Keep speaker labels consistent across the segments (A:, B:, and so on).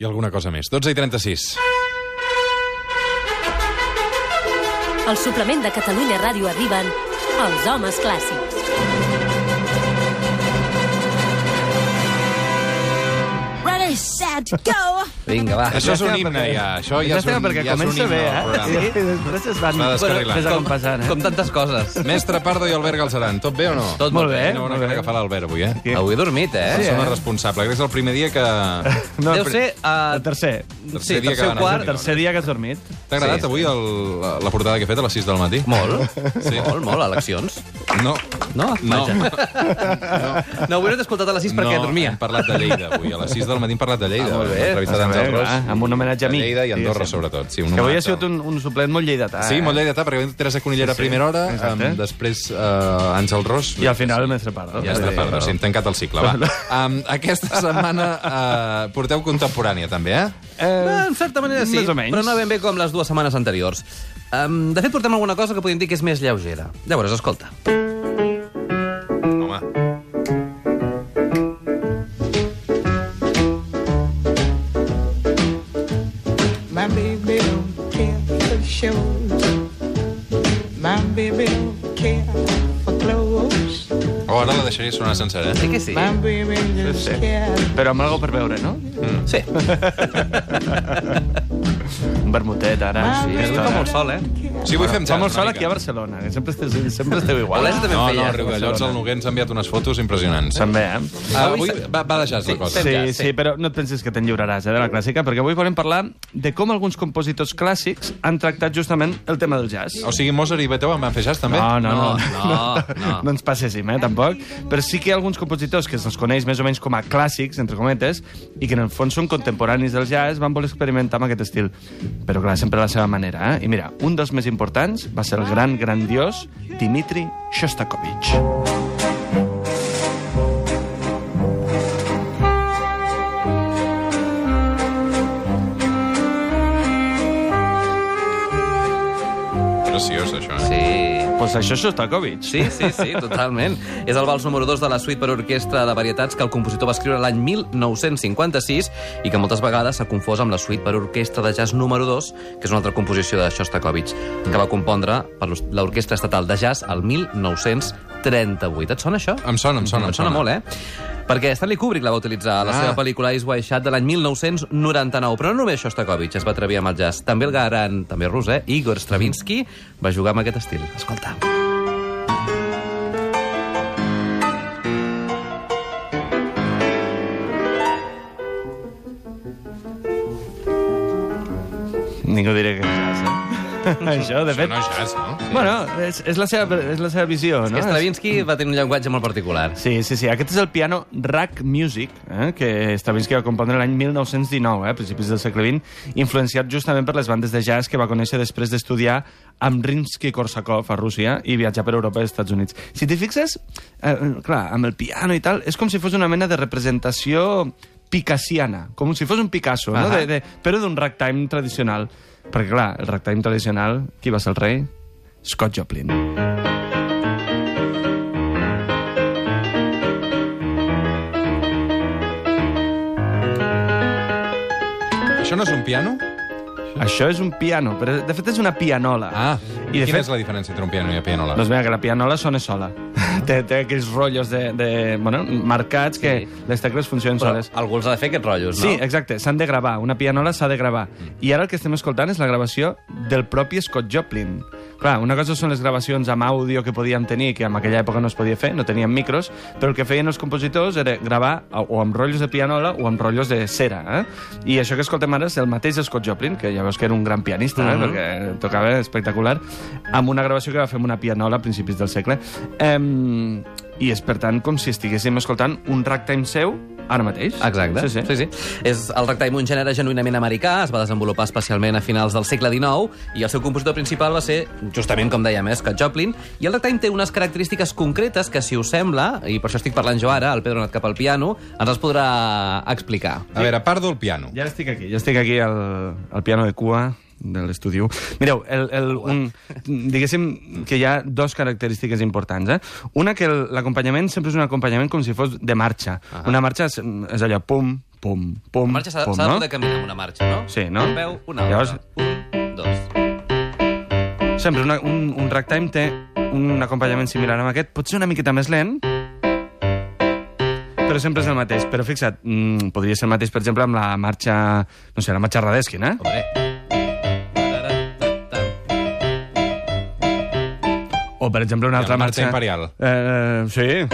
A: I alguna cosa més. 12 i 36.
B: Al suplement de Catalunya Ràdio arriben els homes clàssics.
C: Ready, set, go!
D: Vinga, va.
A: Això és un himne,
E: perquè-
A: ja. Això ja és un,
E: perquè
A: ja és un
E: comença
A: himne
E: bé, eh? I després es van
A: Es va descarrilant.
E: desacompassant, eh?
D: Com tantes coses.
A: Mestre Pardo i Albert Galceran, tot bé o no?
D: Tot
E: Molt bé.
A: Quina bona cara que fa l'Albert avui, eh?
E: Sí.
D: Avui he dormit, eh?
E: Sí,
A: Persona
E: eh?
A: responsable. Crec que és el primer dia que...
E: No,
D: Deu ser... Uh,
E: El tercer.
A: Tercer
D: sí,
A: dia que
D: tercer quart.
A: a
E: Tercer dia que has dormit.
A: T'ha agradat
D: Sí.
A: avui el, la, la portada que he fet a les 6 del matí?
D: Molt,
A: Sí.
D: molt, molt, eleccions.
A: No.
D: No?
A: No.
D: Vaja. No, avui no t'he escoltat a les 6 perquè
A: no,
D: dormia.
A: hem parlat de Lleida avui. A les 6 del matí hem parlat de Lleida.
D: Ah, molt bé.
A: Hem entrevistat
E: Bé,
A: Ros.
E: clar, amb un homenatge a mi,
A: Lleida i Andorra,
E: diguéssim.
A: sobretot. Sí, un
E: Que avui ha sigut un, un suplet molt lleidatà.
A: Sí,
E: eh?
A: molt lleidatà, perquè vam Teresa Conillera a
E: Sí, sí.
A: primera hora,
E: Exacte.
A: um, després uh, Àngel Ros.
E: I al final el mestre Pardo.
A: Ja està, perdó, sí, hem tancat el cicle, va. Um, aquesta setmana uh, porteu contemporània, també, eh?
D: Eh, en certa manera sí,
E: més o menys.
D: però no ben bé com les dues setmanes anteriors. Um, de fet, portem alguna cosa que podem dir que és més lleugera. Llavors, escolta.
A: Home, deixaria sonar sencera, eh?
D: Sí que sí?
E: Sí.
F: cares.
E: Però amb algo per veure, no?
D: Sí.
E: Un vermutet, ara.
F: Sí,
D: Avui fa molt sol, eh?
A: Sí, avui fem
E: Fa molt sol aquí a. Barcelona, que sempre esteu, sempre esteu igual.
D: Olesa també
A: No,
D: en
A: no,
D: feia.
A: Riudellots, el Noguer ens ha enviat unes fotos impressionants.
E: També, eh?
A: Uh, avui va, va de jazz la cosa.
E: Sí, sí,
D: sí.
E: però no et pensis que te'n lliuraràs eh, de la clàssica, perquè avui volem parlar de com alguns compositors clàssics han tractat justament el tema del jazz.
A: O sigui, Mozart i Beethoven van fer jazz, també?
E: No, no, no.
D: No, no, no.
E: no ens passéssim, eh, tampoc. Però sí que hi ha alguns compositors que se'ls coneix més o menys com a clàssics, entre cometes, i que en el fons són contemporanis del jazz, van voler experimentar amb aquest estil. Però, clar, sempre a la seva manera, eh? I mira, un dels més importants va ser el gran, grandiós Dimitri Shostakovich.
A: Preciós,
E: Pues això és Shostakovich.
D: Sí, sí, sí, totalment. És el vals número 2 de la suite per orquestra de varietats que el compositor va escriure l'any 1956 i que moltes vegades s'ha confós amb la suite per orquestra de jazz número 2, que és una altra composició de Shostakovich, que va compondre per l'Orquestra Estatal de Jazz el 1938. Et sona això?
A: Em sona, em sona, em
D: Em sona
A: sona.
D: molt, eh? Perquè Stanley Kubrick la va utilitzar a la
A: Ah.
D: seva pel·lícula Ice White Shot de l'any 1999. Però no només Shostakovich es va atrevir amb el jazz. També el gran, també rus, eh? Igor Stravinsky va jugar amb aquest estil. Escolta.
E: Ningú diré que? això, de
A: Això
E: fet...
A: no és jazz, no? Sí.
E: Bueno, és, és, la seva, és la seva visió,
D: No?
E: no?
D: Stravinsky va tenir un llenguatge molt particular.
E: Sí, sí, sí. Aquest és el piano Rack Music, eh, que Stravinsky va compondre l'any 1919, eh, a principis del segle XX, influenciat justament per les bandes de jazz que va conèixer després d'estudiar amb Rimsky-Korsakov a Rússia i viatjar per Europa i els Estats Units. Si t'hi fixes, eh, clar, amb el piano i tal, és com si fos una mena de representació picassiana, com si fos un Picasso, no? De, de, però d'un ragtime tradicional. Perquè, clar, el ragtime tradicional, qui va ser el rei? Scott Joplin.
A: Això no és un piano?
E: Això és un piano, però de fet és una pianola.
A: Ah,
E: I de
A: quina
E: fet,
A: és la diferència entre un piano i una pianola?
E: Doncs mira, que la pianola sona sola. Té, té aquells rotllos de, de, bueno, marcats que
D: Sí.
E: les tecles funcionen
D: Però
E: soles.
D: algú els ha de fer aquests rotllos, no?
E: Sí, exacte, s'han de gravar. Una pianola s'ha de gravar. I ara el que estem escoltant és la gravació del propi Scott Joplin. Clar, una cosa són les gravacions amb àudio que podíem tenir, que en aquella època no es podia fer, no teníem micros, però el que feien els compositors era gravar o amb rotllos de pianola o amb rotllos de cera. Eh? I això que escoltem ara és el mateix Scott Joplin, que ja veus que era un gran pianista, eh?
D: Mhm.
E: perquè tocava espectacular, amb una gravació que va fer amb una pianola a principis del segle. Em, I és, per tant, com si estiguéssim escoltant un ragtime seu ara mateix.
D: Exacte.
E: Sí, sí.
D: sí, sí. És el ragtime un gènere genuïnament americà, es va desenvolupar especialment a finals del segle XIX i el seu compositor principal va ser, justament com dèiem, eh, Scott Joplin. I el ragtime té unes característiques concretes que, si us sembla, i per això estic parlant jo ara, el Pedro ha anat cap al piano, ens les podrà explicar.
A: A veure, pardo el piano.
E: Ja estic aquí, ja estic aquí al, al piano de cua de l'estudi 1. Mireu, el, el, un, diguéssim que hi ha dos característiques importants. Eh? Una, que el- l'acompanyament sempre és un acompanyament com si fos de marxa.
D: Ah.
E: Una marxa és, és allò, pum, pum, pum,
D: La marxa s'ha de
E: no?
D: poder caminar amb una marxa, no?
E: Sí, no?
D: Un peu, una altra.
E: Llavors-
D: Un, dos.
E: Sempre una, un, un ragtime té un acompanyament similar amb aquest, potser una miqueta més lent, però sempre és el mateix. Però fixa't, mm, podria ser el mateix, per exemple, amb la marxa, no sé, la marxa Radeskin, eh?
D: Hombre.
E: O, per exemple, una altra
A: la marxa
E: marxa...
A: imperial.
E: Eh, sí.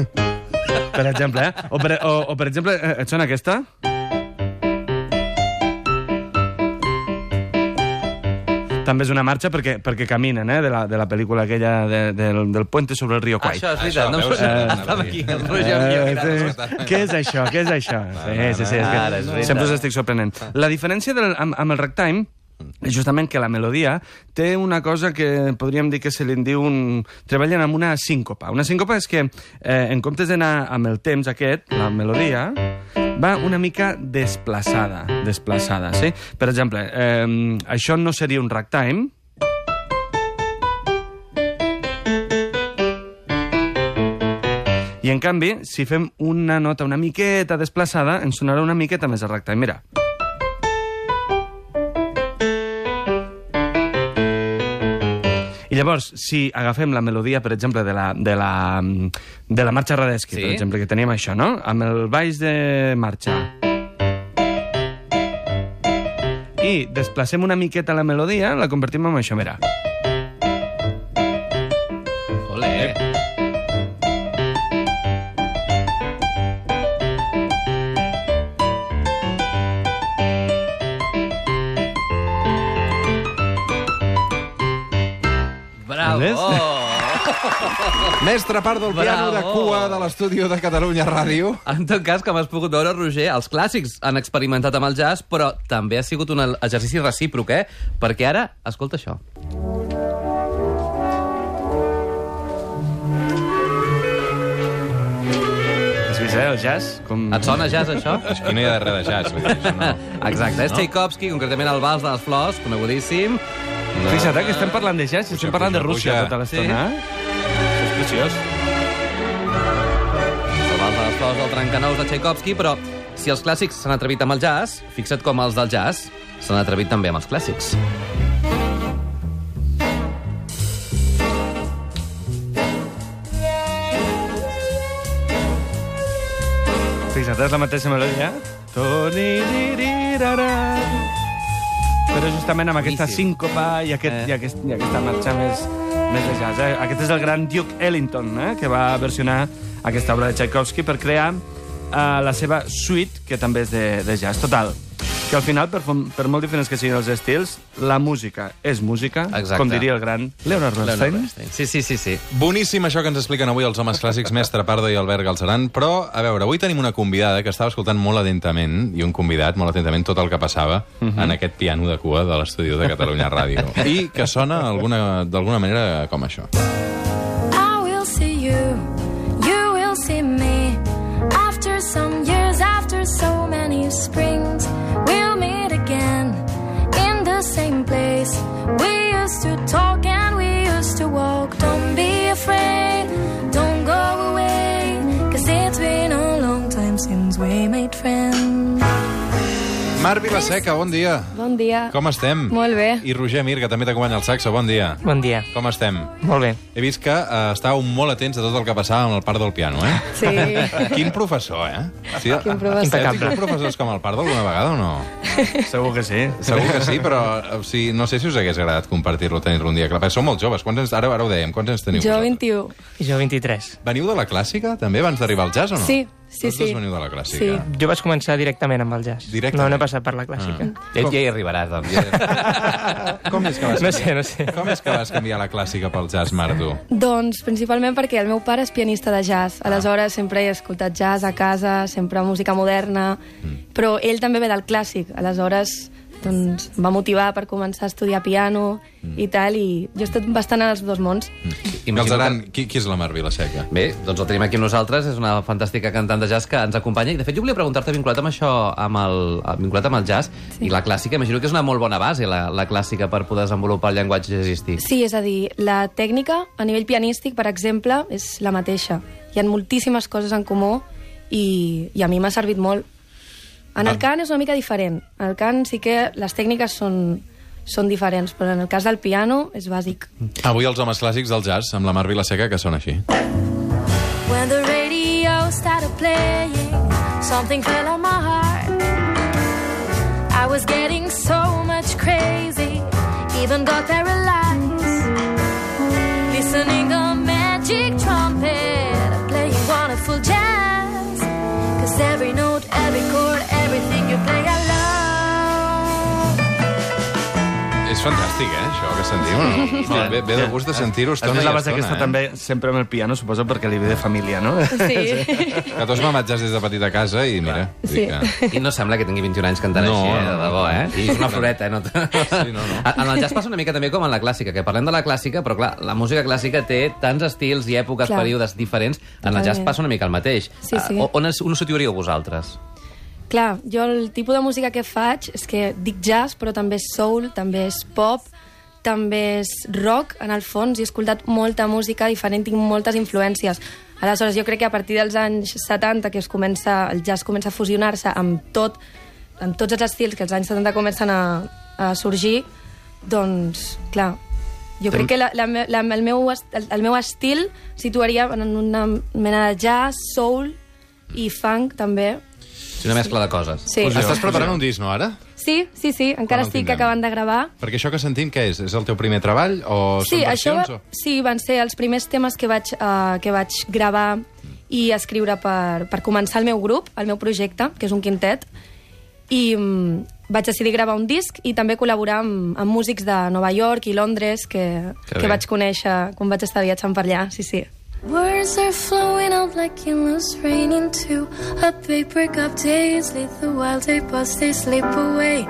E: per exemple, eh? O per, o, o per exemple, eh, et sona aquesta? També és una marxa perquè, perquè caminen, eh? De la, de la pel·lícula aquella de, del, del puente sobre el río Kwai.
D: Això és veritat. No,
A: veus?
D: eh,
A: Eh,
D: estava aquí. El Roger
E: Eh,
D: havia mirat.
E: sí. Què és això? Què és això? Sí, sí, sí. És
D: Ara,
E: que
D: és veritat.
E: sempre us estic sorprenent. La diferència del, amb, amb el ragtime és justament que la melodia té una cosa que podríem dir que se li diu un... treballen amb una síncopa. Una síncopa és que, eh, en comptes d'anar amb el temps aquest, la melodia va una mica desplaçada, desplaçada, sí? Per exemple, eh, això no seria un ragtime, I, en canvi, si fem una nota una miqueta desplaçada, ens sonarà una miqueta més a ragtime. Mira. I llavors, si agafem la melodia, per exemple, de la, de la, de la marxa Radeschi,
D: Sí.
E: per exemple, que teníem això, no? Amb el baix de marxa. I desplacem una miqueta la melodia, la convertim en això, mira.
D: Ole.
A: Mestre part del piano de cua de l'estudi de Catalunya Ràdio.
D: En tot cas, com has pogut veure, Roger, els clàssics han experimentat amb el jazz, però també ha sigut un exercici recíproc, eh? Perquè ara, escolta això.
E: Has vist, eh, el jazz? Com...
D: Et sona jazz, això?
A: Aquí no hi ha de res de jazz. Vull dir, això no.
D: Exacte, és Tchaikovsky, concretament el Vals de les Flors, conegudíssim.
E: Fixa't, eh, que estem parlant de jazz i
A: Puja,
E: estem parlant de
A: puja,
E: Rússia
A: puja.
E: tota l'estona. eh? És preciós.
D: El Vals de les Flors del Trencanous de Tchaikovsky, però si els clàssics s'han atrevit amb el jazz, fixa't com els del jazz s'han atrevit també amb els clàssics.
E: Fixa't, és la mateixa melodia. Però justament amb aquesta síncopa i, aquest,
D: Eh.
E: i, aquest, i aquesta marxa més, més de jazz. Eh? Aquest és el gran Duke Ellington, eh? que va versionar aquesta obra de Tchaikovsky per crear eh, la seva suite, que també és de, de jazz. Total, que al final, per, per molt diferents que siguin els estils, la música és música,
D: Exacte.
E: com diria el gran Leonard
D: Leonard Bernstein. Sí, sí, sí, sí.
A: Boníssim això que ens expliquen avui els homes clàssics, Mestre Pardo i Albert Galceran, però, a veure, avui tenim una convidada que estava escoltant molt atentament, i un convidat molt atentament, tot el que passava en aquest piano de cua de l'estudi de Catalunya Ràdio. I que sona alguna- d'alguna manera com això. Marc Vilaseca, bon dia.
G: Bon dia.
A: Com estem?
G: Molt bé.
A: I Roger Mir, que també t'acompanya al saxo, bon dia.
G: Bon dia.
A: Com estem?
G: Molt bé.
A: He vist que uh, estàveu molt atents a tot el que passava amb el part del piano, eh?
G: Sí.
A: Quin professor, eh? Sí,
G: Quin professor.
A: Impecable. Quin professors com el Pardo alguna vegada o no?
E: Segur que sí.
A: Segur que sí, però o sigui, no sé si us hagués agradat compartir-lo, tenir-lo un dia. Clar, perquè sou molt joves. Quants anys, ara, ara ho dèiem, quants anys teniu
G: Jo
A: vosaltres?
G: 21.
H: I jo 23.
A: Veniu de la clàssica, també, abans d'arribar al jazz, o no?
G: Sí, sí,
A: Tots dos
G: sí.
A: veniu de la clàssica.
G: Sí.
H: Jo vaig començar directament amb el jazz.
A: Directament?
H: No, no he passat per la clàssica.
D: Ja, ja hi arribaràs, doncs. Ja...
A: Com és que vas,
H: No sé, no sé.
A: com és que vas canviar la clàssica pel jazz, Mardu?
G: Doncs principalment perquè el meu pare és pianista de jazz. Aleshores sempre he escoltat jazz a casa, sempre música moderna, però ell també ve del clàssic. Aleshores doncs, em va motivar per començar a estudiar piano i tal, i jo he estat bastant als dos mons.
A: Galzeran,
D: que-
A: qui, qui és la Mar Vilaseca?
D: Bé, doncs el tenim aquí amb nosaltres, és una fantàstica cantant de jazz que ens acompanya. I, de fet, jo volia preguntar-te, vinculat amb això, amb el, vinculat amb el jazz, sí. i la clàssica, imagino que és una molt bona base, la, la clàssica, per poder desenvolupar el llenguatge jazzístic.
G: Sí, és a dir, la tècnica a nivell pianístic, per exemple, és la mateixa. Hi ha moltíssimes coses en comú i, i a mi m'ha servit molt. En el
A: Ah.
G: cant és una mica diferent. En el cant sí que les tècniques són, són diferents, però en el cas del piano és bàsic.
A: Avui els homes clàssics del jazz, amb la Mar Vilaseca, que són així.
I: When the radio started playing, something fell on my heart. I was getting so much crazy, even got paralyzed.
A: Fantàstic, eh, això que sentim. No? Ve, ve de gust de sentir-ho estona i
E: la base
A: estona,
E: aquesta
A: eh?
E: també, sempre amb el piano, suposo, perquè li ve de família, no?
G: Sí.
A: Que tots m'amat jazz des de petit a casa i mira...
G: Sí.
A: Que...
D: I no sembla que tingui 21 anys cantant
A: No,
D: així, eh?
A: no,
D: de debò, eh?
A: no.
D: I és una floreta, eh? No
A: Sí, no, no.
D: En el jazz passa una mica també com en la clàssica, que parlem de la clàssica, però clar, la música clàssica té tants estils i èpoques,
G: Clar.
D: períodes diferents. En el jazz passa una mica el mateix.
G: Sí, sí.
D: Ah, On, on us situaríeu vosaltres?
G: Clar, jo el tipus de música que faig és que dic jazz, però també és soul, també és pop, també és rock, en el fons, i he escoltat molta música diferent, tinc moltes influències. Aleshores, jo crec que a partir dels anys 70, que es comença, el jazz comença a fusionar-se amb tot, amb tots els estils que els anys 70 comencen a, a sorgir, doncs, clar, jo crec que la, la, la, el, meu, el, el meu estil situaria en una mena de jazz, soul i funk, també.
D: És una mescla de coses.
G: Sí.
A: Estàs preparant un disc, no, ara?
G: Sí, sí, sí, encara
A: Quan el
G: estic
A: tindrem?
G: acabant de gravar.
A: Perquè això que sentim, què és? És el teu primer treball o
G: Sí,
A: són
G: això
A: versions?
G: va,
A: O...
G: sí, van ser els primers temes que vaig, uh, que vaig gravar i escriure per, per començar el meu grup, el meu projecte, que és un quintet, i um, vaig decidir gravar un disc i també col·laborar amb, amb músics de Nova York i Londres que,
D: Que
G: que
D: bé.
G: vaig conèixer quan vaig estar viatjant per allà, sí, sí.
I: Words are flowing out like endless rain into a paper cup. Days lead the wild bus, they slip away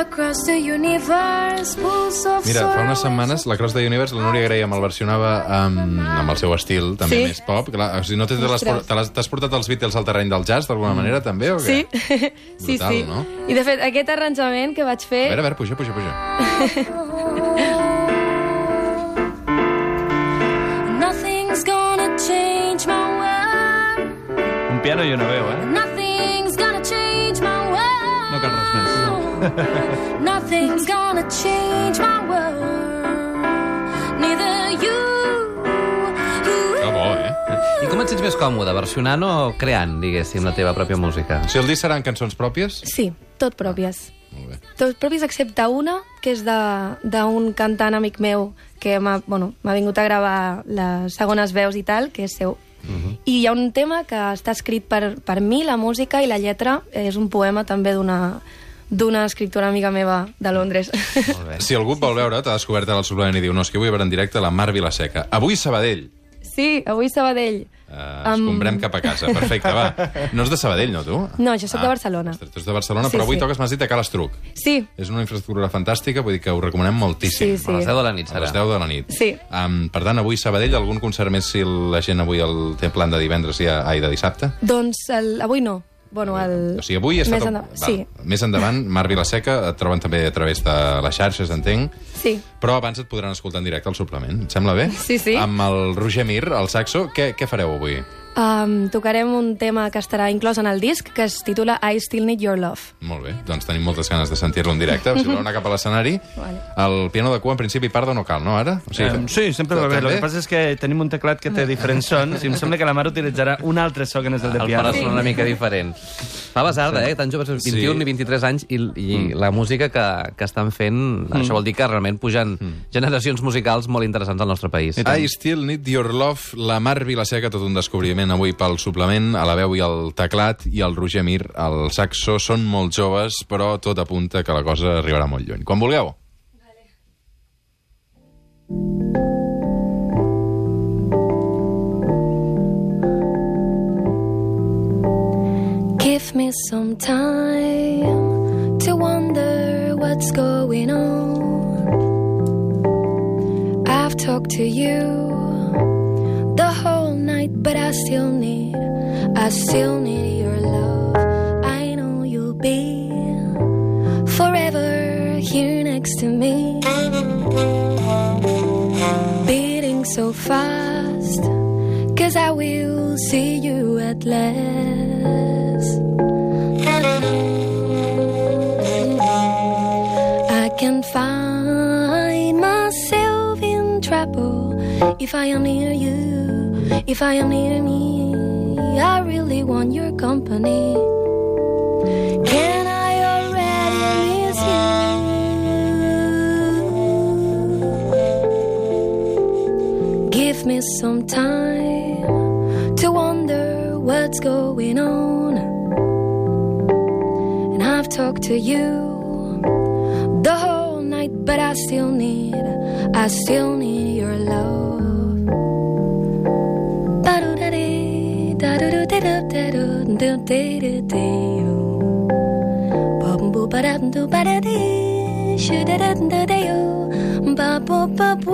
I: across the universe. Pulse of
A: Mira, fa unes setmanes la Cross the Universe, la Núria Graham el versionava amb, amb el seu estil, també
G: Sí.
A: més pop. Clar, o sigui, no t'has te t'has portat els Beatles al terreny del jazz d'alguna manera, també, o
G: Sí,
A: què?
G: sí,
A: Brutal,
G: sí.
A: no?
G: I de fet, aquest arranjament que vaig
A: A
G: fer...
A: veure, a veure, puja, puja, puja.
E: piano i una veu, eh?
I: Nothing's gonna change my world.
E: No cal res més.
I: Nothing's gonna change my world. Neither you.
A: Que bo, eh?
D: I com et sents més còmode, versionant o creant, diguéssim, la teva pròpia música?
A: Si el disc seran cançons pròpies...
G: Sí, tot pròpies.
A: Molt bé.
G: Tots propis excepte una, que és de- d'un cantant amic meu que m'ha bueno, m'ha vingut a gravar les segones veus i tal, que és seu. I hi ha un tema que està escrit per, per mi, la música i la lletra, és un poema també d'una d'una escriptora amiga meva de Londres.
A: Si algú et vol veure, t'ha descobert el suplement i diu no, és que vull veure en directe la Mar Vilaseca. Avui Sabadell.
G: Sí, avui Sabadell.
A: Uh, escombrem cap a casa. Perfecte, va. No és de Sabadell, no, tu?
G: No, jo sóc de Barcelona.
A: Ostres, tu ets de Barcelona,
G: Sí,
A: però avui
G: sí.
A: toques, m'has dit, a Cal Estruc.
G: Sí,
A: És una infraestructura fantàstica, vull dir que ho recomanem moltíssim.
G: Sí, sí.
D: A les 10 de la nit
A: A
D: serà.
A: les 10 de la nit.
G: Sí.
A: Um, per tant, avui Sabadell, algun concert més si la gent avui el té plan de divendres i ai, de dissabte?
G: doncs el, avui no. Bueno, el...
A: O sigui, avui està
G: més
A: tot...
G: endavant.
A: Val.
G: Sí,
A: Més endavant, Mar Vilaseca, et troben també a través de les xarxes, entenc.
G: sí.
A: Però abans et podran escoltar en directe al suplement. Et sembla bé?
G: Sí, sí.
A: Amb el Roger Mir, el saxo, què, què fareu avui?
G: Um, tocarem un tema que estarà inclòs en el disc, que es titula I Still Need Your Love.
A: Molt bé, doncs tenim moltes ganes de sentir-lo en directe. Si voleu anar cap a l'escenari,
G: Vale.
A: el piano de cua en principi part no cal, no, ara? O
E: Sí, um, sí sempre va bé. El que passa és que tenim un teclat que té diferents sons i em sembla que la Mar utilitzarà un altre so que no és el de
D: El
E: piano.
D: pare sona una mica diferent. Fa basarda, eh? Tan joves, 21
A: Sí.
D: i 23 anys, i, i la música que, que estan fent, això vol dir que realment pugen generacions musicals molt interessants al nostre país.
A: I Still Need Your Love, la Mar Vilaseca, tot un descobriment avui pel suplement, a la veu i el teclat, i el Roger Mir, el saxo, són molt joves, però tot apunta que la cosa arribarà molt lluny. Quan vulgueu.
I: Give me some time to wonder what's going on. I've talked to you right, but I still need, I still need your love. I know you'll be forever here next to me. Beating so fast, cause I will see you at last. I can find myself in trouble if I am near you if I am near me. I really want your company. Can I already miss you? Give me some time to wonder what's going on. And I've talked to you the whole night, but I still need, I still need your love. do do dee dee dee Bum boo ba dum do ba da dee Shoo da da da dee oh Ba bo ba da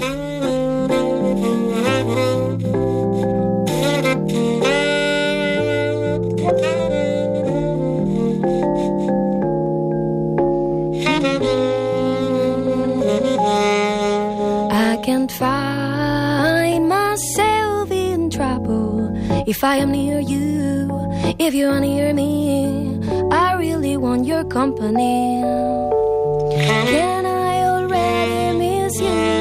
I: da if I am near you, if you are near me. I really want your company. Can I already miss you?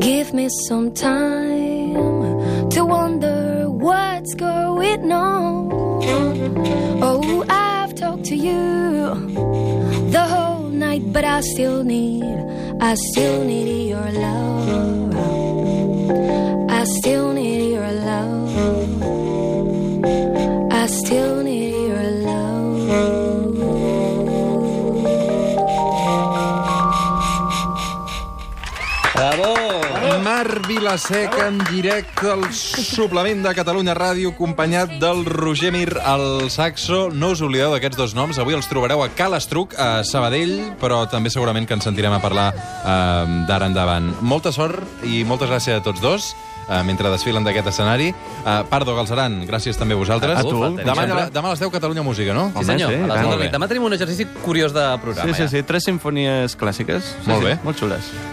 I: Give me some time to wonder what's going on. Oh, I've talked to you the whole night, but I still need, I still need your love. I still need your love. I still need your love.
D: Bravo!
A: Marc Vilaseca en directe al suplement de Catalunya Ràdio, acompanyat del Roger Mir al saxo. No us oblideu d'aquests dos noms. Avui els trobareu a Cal Estruc, a Sabadell, però també segurament que ens sentirem a parlar eh, d'ara endavant. Molta sort i moltes gràcies a tots dos eh, mentre desfilen d'aquest escenari. Eh, Pardo Galceran, gràcies també a vosaltres.
E: A tu,
A: demà,
E: sempre.
A: demà a les 10 Catalunya Música, no?
D: Sí, senyor.
E: sí,
D: a les
E: tant.
D: 10
A: Molt
D: del
A: bé.
D: nit. Demà tenim un exercici curiós de programa.
E: Sí, sí,
D: ja.
E: sí, tres sinfonies clàssiques. Sí,
A: Molt
E: sí,
A: bé.
E: Molt xules.